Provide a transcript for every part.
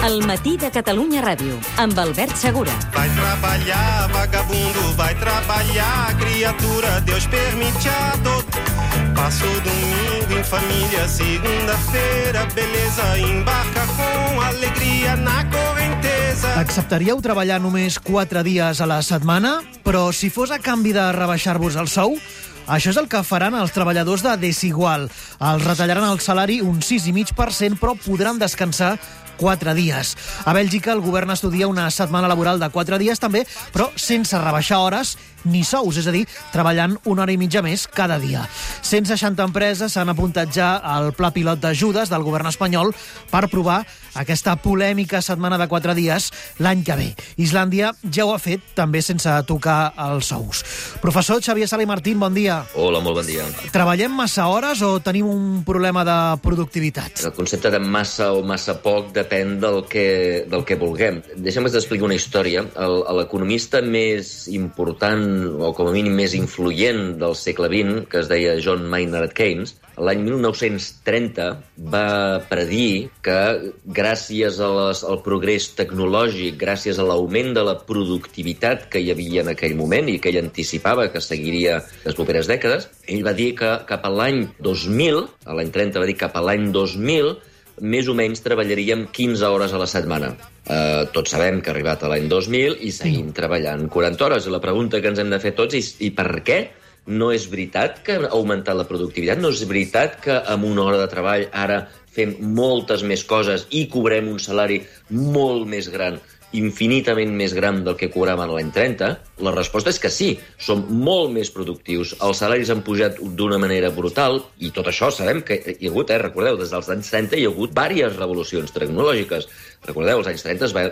El matí de Catalunya Ràdio, amb Albert Segura. Vai trabalhar, vagabundo, vai trabalhar, criatura, Deus permite a tot. Passo domingo em família, segunda-feira, beleza, embarca com alegria na correntesa. Acceptaríeu treballar només 4 dies a la setmana? Però si fos a canvi de rebaixar-vos el sou? Això és el que faran els treballadors de Desigual. Els retallaran el salari un 6,5%, però podran descansar 4 dies. A Bèlgica el govern estudia una setmana laboral de 4 dies també, però sense rebaixar hores ni sous, és a dir, treballant una hora i mitja més cada dia. 160 empreses s'han apuntat ja al pla pilot d'ajudes del govern espanyol per provar aquesta polèmica setmana de 4 dies l'any que ve. Islàndia ja ho ha fet, també sense tocar els sous. Professor Xavier Sala i Martín, bon dia. Hola, molt bon dia. Treballem massa hores o tenim un problema de productivitat? El concepte de massa o massa poc depèn del que, del que vulguem. Deixa'm explicar una història. L'economista més important, o com a mínim més influent del segle XX, que es deia John Maynard Keynes, l'any 1930 va predir que gràcies a les, al progrés tecnològic, gràcies a l'augment de la productivitat que hi havia en aquell moment i que ell anticipava que seguiria les properes dècades, ell va dir que cap a l'any 2000, a l'any 30 va dir cap a l'any 2000, més o menys treballaríem 15 hores a la setmana. Uh, tots sabem que ha arribat a l'any 2000 i seguim treballant 40 hores. La pregunta que ens hem de fer tots és i per què no és veritat que ha augmentat la productivitat? No és veritat que amb una hora de treball ara fem moltes més coses i cobrem un salari molt més gran infinitament més gran del que cobràvem l'any 30? La resposta és que sí, som molt més productius, els salaris han pujat d'una manera brutal, i tot això sabem que hi ha hagut, eh, recordeu, des dels anys 30 hi ha hagut diverses revolucions tecnològiques. Recordeu, als anys 30 es va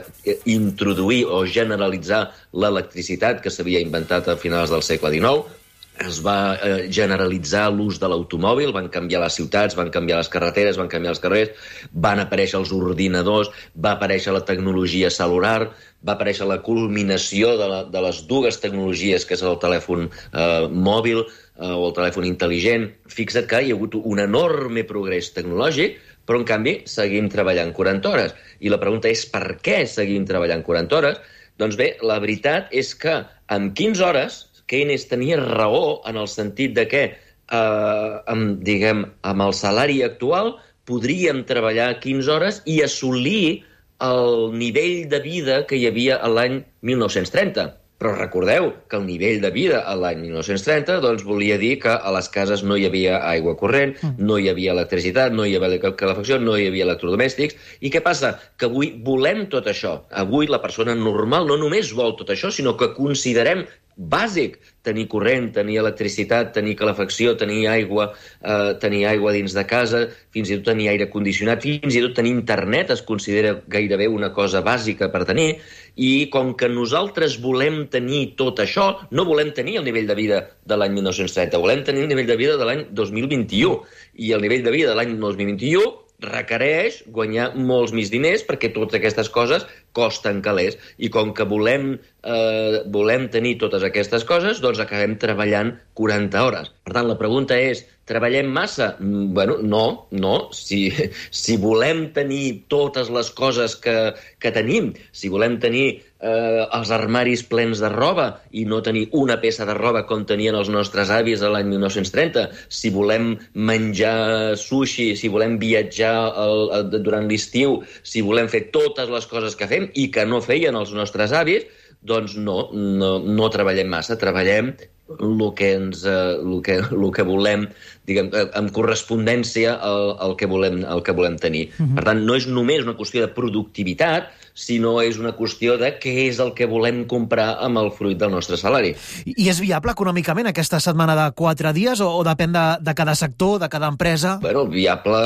introduir o generalitzar l'electricitat que s'havia inventat a finals del segle XIX, es va eh, generalitzar l'ús de l'automòbil, van canviar les ciutats, van canviar les carreteres, van canviar els carrers, van aparèixer els ordinadors, va aparèixer la tecnologia celular, va aparèixer la culminació de, la, de les dues tecnologies, que és el telèfon eh, mòbil eh, o el telèfon intel·ligent. Fixa't que hi ha hagut un enorme progrés tecnològic, però en canvi seguim treballant 40 hores. I la pregunta és per què seguim treballant 40 hores? Doncs bé, la veritat és que amb 15 hores Keynes tenia raó en el sentit de que, eh, amb, diguem, amb el salari actual podríem treballar 15 hores i assolir el nivell de vida que hi havia a l'any 1930. Però recordeu que el nivell de vida a l'any 1930 doncs, volia dir que a les cases no hi havia aigua corrent, no hi havia electricitat, no hi havia calefacció, no hi havia electrodomèstics. I què passa? Que avui volem tot això. Avui la persona normal no només vol tot això, sinó que considerem bàsic tenir corrent, tenir electricitat, tenir calefacció, tenir aigua, eh, tenir aigua dins de casa, fins i tot tenir aire condicionat, fins i tot tenir internet es considera gairebé una cosa bàsica per tenir, i com que nosaltres volem tenir tot això, no volem tenir el nivell de vida de l'any 1930, volem tenir el nivell de vida de l'any 2021. I el nivell de vida de l'any 2021 requereix guanyar molts més diners perquè totes aquestes coses costen calés. I com que volem, eh, volem tenir totes aquestes coses, doncs acabem treballant 40 hores. Per tant, la pregunta és, treballem massa? Mm, Bueno, no, no. Si, si volem tenir totes les coses que, que tenim, si volem tenir eh, els armaris plens de roba i no tenir una peça de roba com tenien els nostres avis a l'any 1930, si volem menjar sushi, si volem viatjar el, el, durant l'estiu, si volem fer totes les coses que fem i que no feien els nostres avis, doncs no, no, no treballem massa, treballem el que, ens, eh, el que, el que volem, diguem, eh, en correspondència al, al, que volem, al que volem tenir. Uh -huh. Per tant, no és només una qüestió de productivitat, sinó és una qüestió de què és el que volem comprar amb el fruit del nostre salari. I és viable econòmicament aquesta setmana de 4 dies o, o depèn de, de cada sector, de cada empresa? Bueno, viable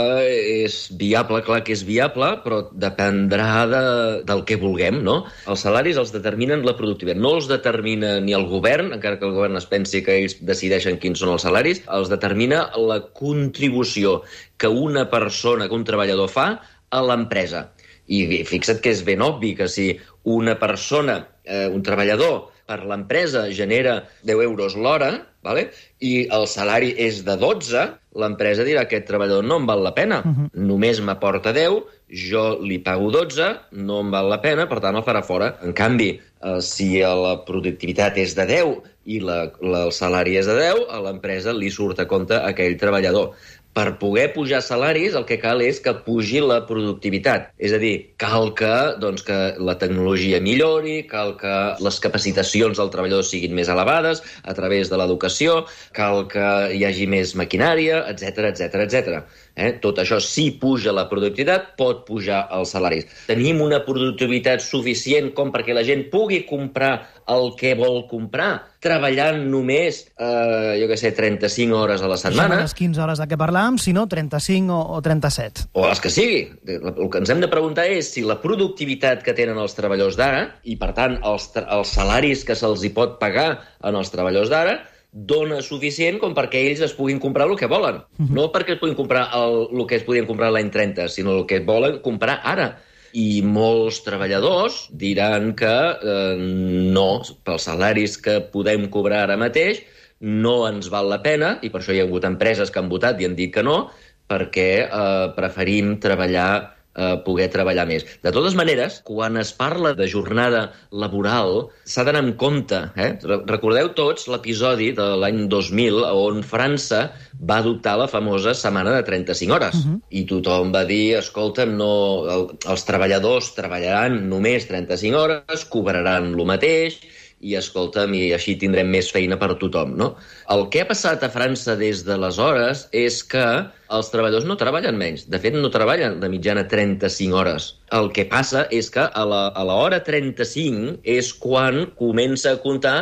és viable, clar que és viable, però dependrà de, del que vulguem, no? Els salaris els determinen la productivitat. No els determina ni el govern, encara que el govern es pensi que ells decideixen quins són els salaris, els determina la contribució que una persona, que un treballador fa a l'empresa. I fixa't que és ben obvi que si una persona, eh, un treballador, per l'empresa genera 10 euros l'hora, vale? i el salari és de 12, l'empresa dirà aquest treballador no em val la pena, uh -huh. només m'aporta 10, jo li pago 12, no em val la pena, per tant el farà fora. En canvi, eh, si la productivitat és de 10 i la, la, el salari és de 10, a l'empresa li surt a compte aquell treballador per poder pujar salaris el que cal és que pugi la productivitat. És a dir, cal que, doncs, que la tecnologia millori, cal que les capacitacions del treballador siguin més elevades a través de l'educació, cal que hi hagi més maquinària, etc etc etc. Eh? Tot això, si puja la productivitat, pot pujar els salaris. Tenim una productivitat suficient com perquè la gent pugui comprar el que vol comprar, treballant només, eh, jo què sé, 35 hores a la setmana. No les 15 hores de què parlàvem, sinó 35 o, o 37. O les que sigui. El que ens hem de preguntar és si la productivitat que tenen els treballadors d'ara, i per tant els, els salaris que se'ls hi pot pagar en els treballadors d'ara, dona suficient com perquè ells es puguin comprar el que volen. Uh -huh. No perquè es puguin comprar el, el que es podien comprar l'any 30, sinó el que volen comprar ara. I molts treballadors diran que eh, no, pels salaris que podem cobrar ara mateix, no ens val la pena, i per això hi ha hagut empreses que han votat i han dit que no, perquè eh, preferim treballar eh, poder treballar més. De totes maneres, quan es parla de jornada laboral, s'ha d'anar en compte. Eh? Recordeu tots l'episodi de l'any 2000 on França va adoptar la famosa setmana de 35 hores. Uh -huh. I tothom va dir, escolta'm, no, el, els treballadors treballaran només 35 hores, cobraran el mateix, i escolta'm, i així tindrem més feina per tothom, no? El que ha passat a França des d'aleshores és que els treballadors no treballen menys. De fet, no treballen de mitjana 35 hores. El que passa és que a l'hora 35 és quan comença a comptar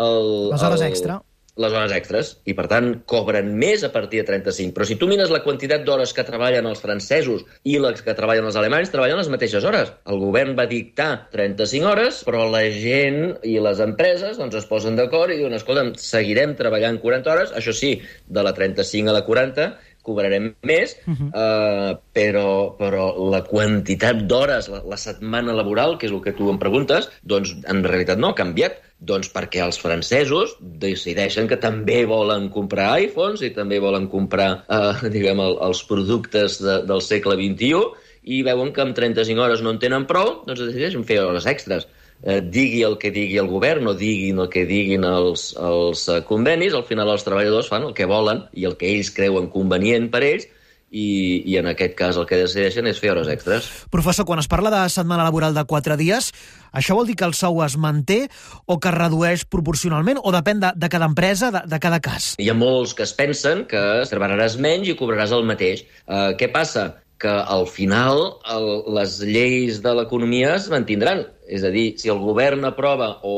el... Les hores el, extra les hores extres, i per tant cobren més a partir de 35. Però si tu mires la quantitat d'hores que treballen els francesos i les que treballen els alemanys, treballen les mateixes hores. El govern va dictar 35 hores, però la gent i les empreses doncs, es posen d'acord i diuen, escolta'm, seguirem treballant 40 hores, això sí, de la 35 a la 40, cobrarem més, uh -huh. uh, però, però la quantitat d'hores, la, la setmana laboral, que és el que tu em preguntes, doncs en realitat no ha canviat. Doncs perquè els francesos decideixen que també volen comprar iPhones i també volen comprar, uh, diguem, el, els productes de, del segle XXI i veuen que amb 35 hores no en tenen prou, doncs decideixen fer hores extres eh, digui el que digui el govern o diguin el que diguin els, els eh, convenis, al final els treballadors fan el que volen i el que ells creuen convenient per ells i, i en aquest cas el que decideixen és fer hores extres. Professor, quan es parla de setmana laboral de 4 dies, això vol dir que el sou es manté o que es redueix proporcionalment o depèn de, de cada empresa, de, de cada cas? Hi ha molts que es pensen que treballaràs menys i cobraràs el mateix. Uh, què passa? que al final el, les lleis de l'economia es mantindran. És a dir, si el govern aprova o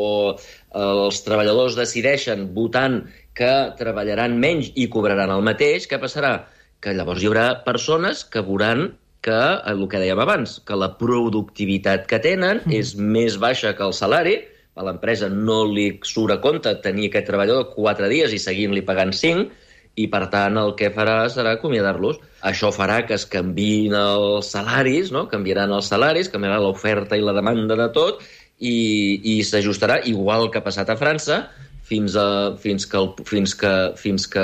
els treballadors decideixen votant que treballaran menys i cobraran el mateix, què passarà? Que llavors hi haurà persones que veuran que, el que dèiem abans, que la productivitat que tenen mm. és més baixa que el salari, a l'empresa no li surt a compte tenir aquest treballador quatre dies i seguint-li pagant cinc, i per tant el que farà serà acomiadar-los. Això farà que es canviïn els salaris, no? canviaran els salaris, canviarà l'oferta i la demanda de tot i, i s'ajustarà, igual que ha passat a França, fins, a, fins que, el, fins que, fins que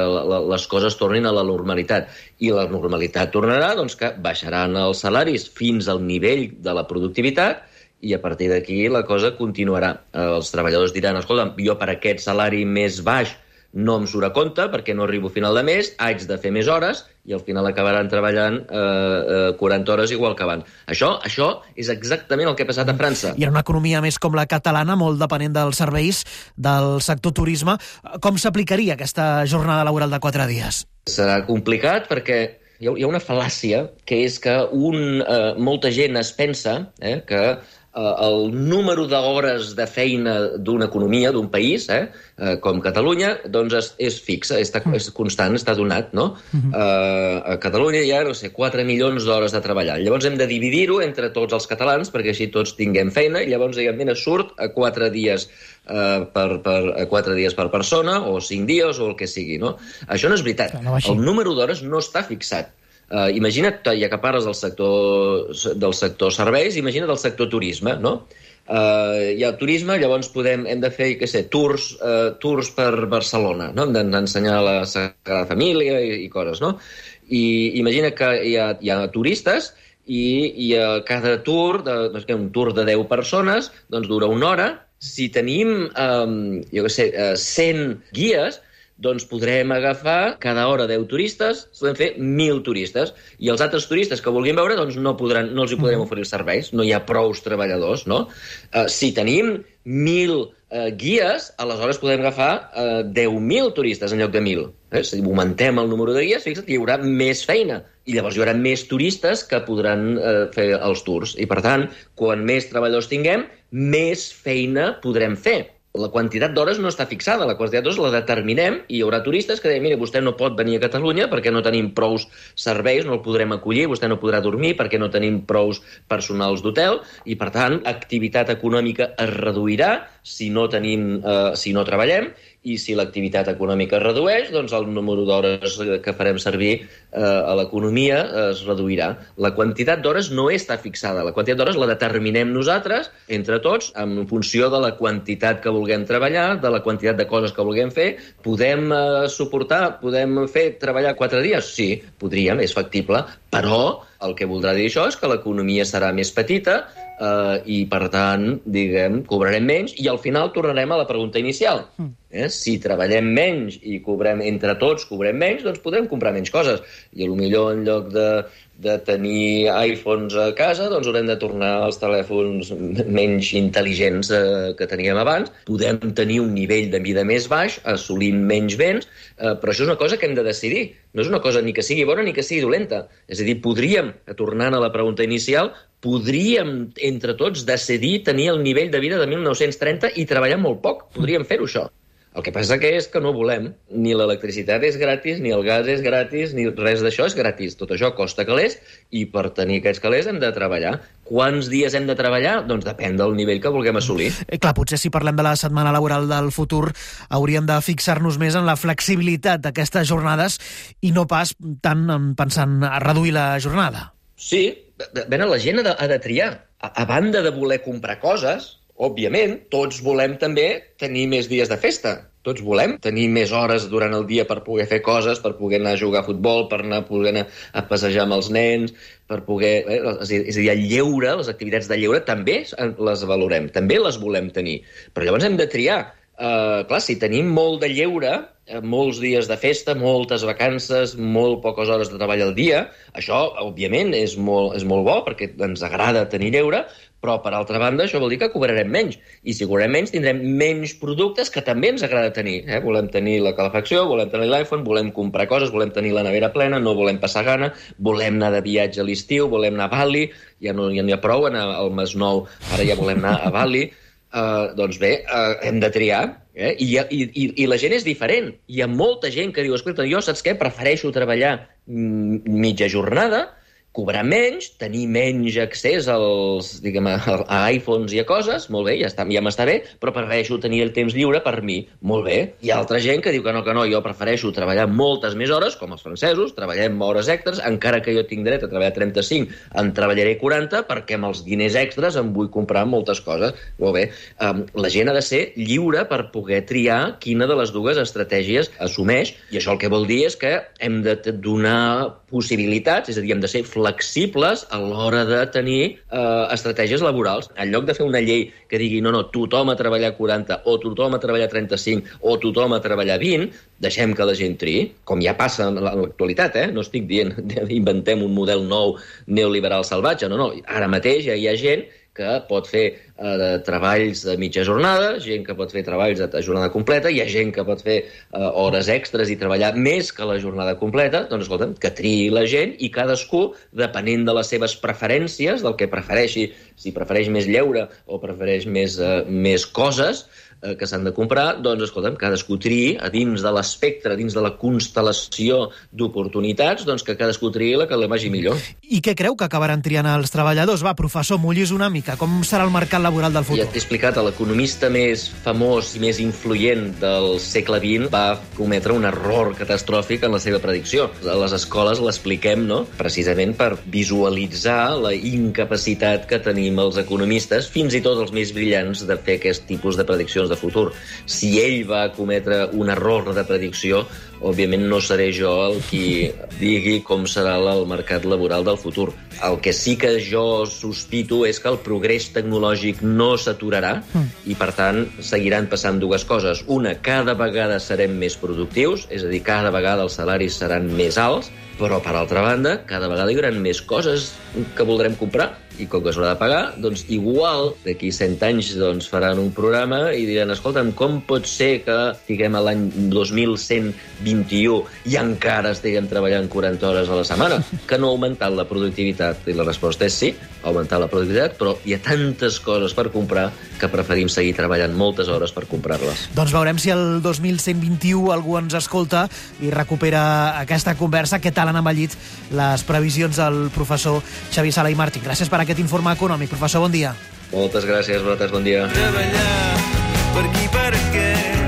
les coses tornin a la normalitat. I la normalitat tornarà doncs, que baixaran els salaris fins al nivell de la productivitat i a partir d'aquí la cosa continuarà. Els treballadors diran, escolta, jo per aquest salari més baix no em surt a compte perquè no arribo a final de mes, haig de fer més hores i al final acabaran treballant eh, eh, 40 hores igual que abans. Això, això és exactament el que ha passat a França. I en una economia més com la catalana, molt depenent dels serveis del sector turisme, com s'aplicaria aquesta jornada laboral de 4 dies? Serà complicat perquè hi ha, una fal·làcia que és que un, eh, molta gent es pensa eh, que el número d'hores de feina d'una economia, d'un país, eh, eh, com Catalunya, doncs és, és fixa, està, mm. és constant, està donat, no? Uh -huh. eh, a Catalunya hi ha, no sé, 4 milions d'hores de treballar. Llavors hem de dividir-ho entre tots els catalans perquè així tots tinguem feina i llavors, diguem, mira, surt a 4 dies eh, per, per, a 4 dies per persona o 5 dies o el que sigui, no? Això no és veritat. No, el número d'hores no està fixat Uh, imagina't, ja que parles del sector, del sector serveis, imagina't el sector turisme, no? Uh, hi ha turisme, llavors podem, hem de fer, què sé, tours, uh, tours per Barcelona, no? Hem d'ensenyar la Sagrada Família i, i coses, no? I imagina que hi ha, hi ha turistes i, i a cada tour, de, doncs, un tour de 10 persones, doncs dura una hora. Si tenim, um, jo què sé, uh, 100 guies, doncs podrem agafar cada hora 10 turistes, podem fer 1.000 turistes, i els altres turistes que vulguin veure doncs no, podran, no els hi podrem oferir els serveis, no hi ha prous treballadors, no? Uh, si tenim 1.000 uh, guies, aleshores podem agafar uh, 10.000 turistes en lloc de 1.000. Eh? Si augmentem el número de guies, fixa't, hi haurà més feina, i llavors hi haurà més turistes que podran uh, fer els tours. I, per tant, quan més treballadors tinguem, més feina podrem fer la quantitat d'hores no està fixada, la quantitat d'hores la determinem i hi haurà turistes que diuen, mira, vostè no pot venir a Catalunya perquè no tenim prous serveis, no el podrem acollir, vostè no podrà dormir perquè no tenim prous personals d'hotel i, per tant, activitat econòmica es reduirà si no, tenim, eh, si no treballem i si l'activitat econòmica es redueix, doncs el número d'hores que farem servir eh, a l'economia es reduirà. La quantitat d'hores no està fixada, la quantitat d'hores la determinem nosaltres, entre tots, en funció de la quantitat que vulguem treballar, de la quantitat de coses que vulguem fer. Podem eh, suportar, podem fer treballar quatre dies? Sí, podríem, és factible, però el que voldrà dir això és que l'economia serà més petita, eh, i, per tant, diguem, cobrarem menys i al final tornarem a la pregunta inicial. Mm. Eh? Si treballem menys i cobrem entre tots, cobrem menys, doncs podrem comprar menys coses. I a lo millor en lloc de, de tenir iPhones a casa, doncs haurem de tornar als telèfons menys intel·ligents eh, que teníem abans. Podem tenir un nivell de vida més baix, assolint menys béns, eh, però això és una cosa que hem de decidir. No és una cosa ni que sigui bona ni que sigui dolenta. És a dir, podríem, tornant a la pregunta inicial, podríem, entre tots, decidir tenir el nivell de vida de 1930 i treballar molt poc. Podríem fer-ho, això. El que passa que és que no volem. Ni l'electricitat és gratis, ni el gas és gratis, ni res d'això és gratis. Tot això costa calés i per tenir aquests calés hem de treballar. Quants dies hem de treballar? Doncs depèn del nivell que vulguem assolir. Eh, clar, potser si parlem de la setmana laboral del futur hauríem de fixar-nos més en la flexibilitat d'aquestes jornades i no pas tant en pensant a reduir la jornada. Sí, ben, la gent ha de, ha de triar. A, a banda de voler comprar coses, òbviament, tots volem també tenir més dies de festa. Tots volem tenir més hores durant el dia per poder fer coses, per poder anar a jugar a futbol, per anar, poder anar a passejar amb els nens, per poder... Eh, és a dir, el lleure, les activitats de lleure, també les valorem, també les volem tenir. Però llavors hem de triar. Uh, clar, si tenim molt de lleure, molts dies de festa, moltes vacances, molt poques hores de treball al dia, això, òbviament, és molt, és molt bo perquè ens agrada tenir lleure, però, per altra banda, això vol dir que cobrarem menys. I si cobrarem menys, tindrem menys productes que també ens agrada tenir. Eh? Volem tenir la calefacció, volem tenir l'iPhone, volem comprar coses, volem tenir la nevera plena, no volem passar gana, volem anar de viatge a l'estiu, volem anar a Bali, ja no, ja no hi ha prou anar al Nou, ara ja volem anar a Bali. Uh, doncs bé, uh, hem de triar, eh? I, i, i, i la gent és diferent. Hi ha molta gent que diu, escolta, jo saps què? Prefereixo treballar mitja jornada, cobrar menys, tenir menys accés als, diguem, a, a iPhones i a coses, molt bé, ja, està, ja m'està bé, però prefereixo tenir el temps lliure per mi, molt bé. Hi ha altra gent que diu que no, que no, jo prefereixo treballar moltes més hores, com els francesos, treballem hores extres, encara que jo tinc dret a treballar 35, en treballaré 40, perquè amb els diners extres em vull comprar moltes coses. Molt bé, um, la gent ha de ser lliure per poder triar quina de les dues estratègies assumeix, i això el que vol dir és que hem de donar possibilitats, és a dir, hem de ser flexibles a l'hora de tenir eh, estratègies laborals. En lloc de fer una llei que digui no, no, tothom a treballar 40 o tothom a treballar 35 o tothom a treballar 20, deixem que la gent triï, com ja passa en l'actualitat, eh? no estic dient inventem un model nou neoliberal salvatge, no, no, ara mateix ja hi ha gent que pot fer eh, treballs de mitja jornada, gent que pot fer treballs de jornada completa, hi ha gent que pot fer eh, hores extres i treballar més que la jornada completa, doncs escolta'm, que triï la gent i cadascú, depenent de les seves preferències, del que prefereixi, si prefereix més lleure o prefereix més, eh, més coses, eh, que s'han de comprar, doncs, escolta'm, cadascú triï a dins de l'espectre, dins de la constel·lació d'oportunitats, doncs que cadascú triï la que li vagi millor. I què creu que acabaran triant els treballadors? Va, professor, mullis una mica. Com serà el mercat laboral del futur? Ja t'he explicat, l'economista més famós i més influent del segle XX va cometre un error catastròfic en la seva predicció. A les escoles l'expliquem, no?, precisament per visualitzar la incapacitat que tenim els economistes, fins i tot els més brillants, de fer aquest tipus de prediccions de futur. Si ell va cometre un error de predicció, òbviament no seré jo el qui digui com serà el mercat laboral del futur. El que sí que jo sospito és que el progrés tecnològic no s'aturarà i, per tant, seguiran passant dues coses. Una, cada vegada serem més productius, és a dir, cada vegada els salaris seran més alts, però, per altra banda, cada vegada hi haurà més coses que voldrem comprar i com que s'haurà de pagar, doncs igual d'aquí 100 anys doncs, faran un programa i diran, escolta'm, com pot ser que estiguem a l'any 2121 i encara estiguem treballant 40 hores a la setmana? Que no ha augmentat la productivitat? I la resposta és sí, ha augmentat la productivitat, però hi ha tantes coses per comprar que preferim seguir treballant moltes hores per comprar-les. Doncs veurem si el 2121 algú ens escolta i recupera aquesta conversa. Què tal han envellit les previsions del professor Xavier Sala i Martín? Gràcies per aquest informe econòmic. Professor, bon dia. Moltes gràcies, vosaltres, bon dia. Treballar per aquí, per aquest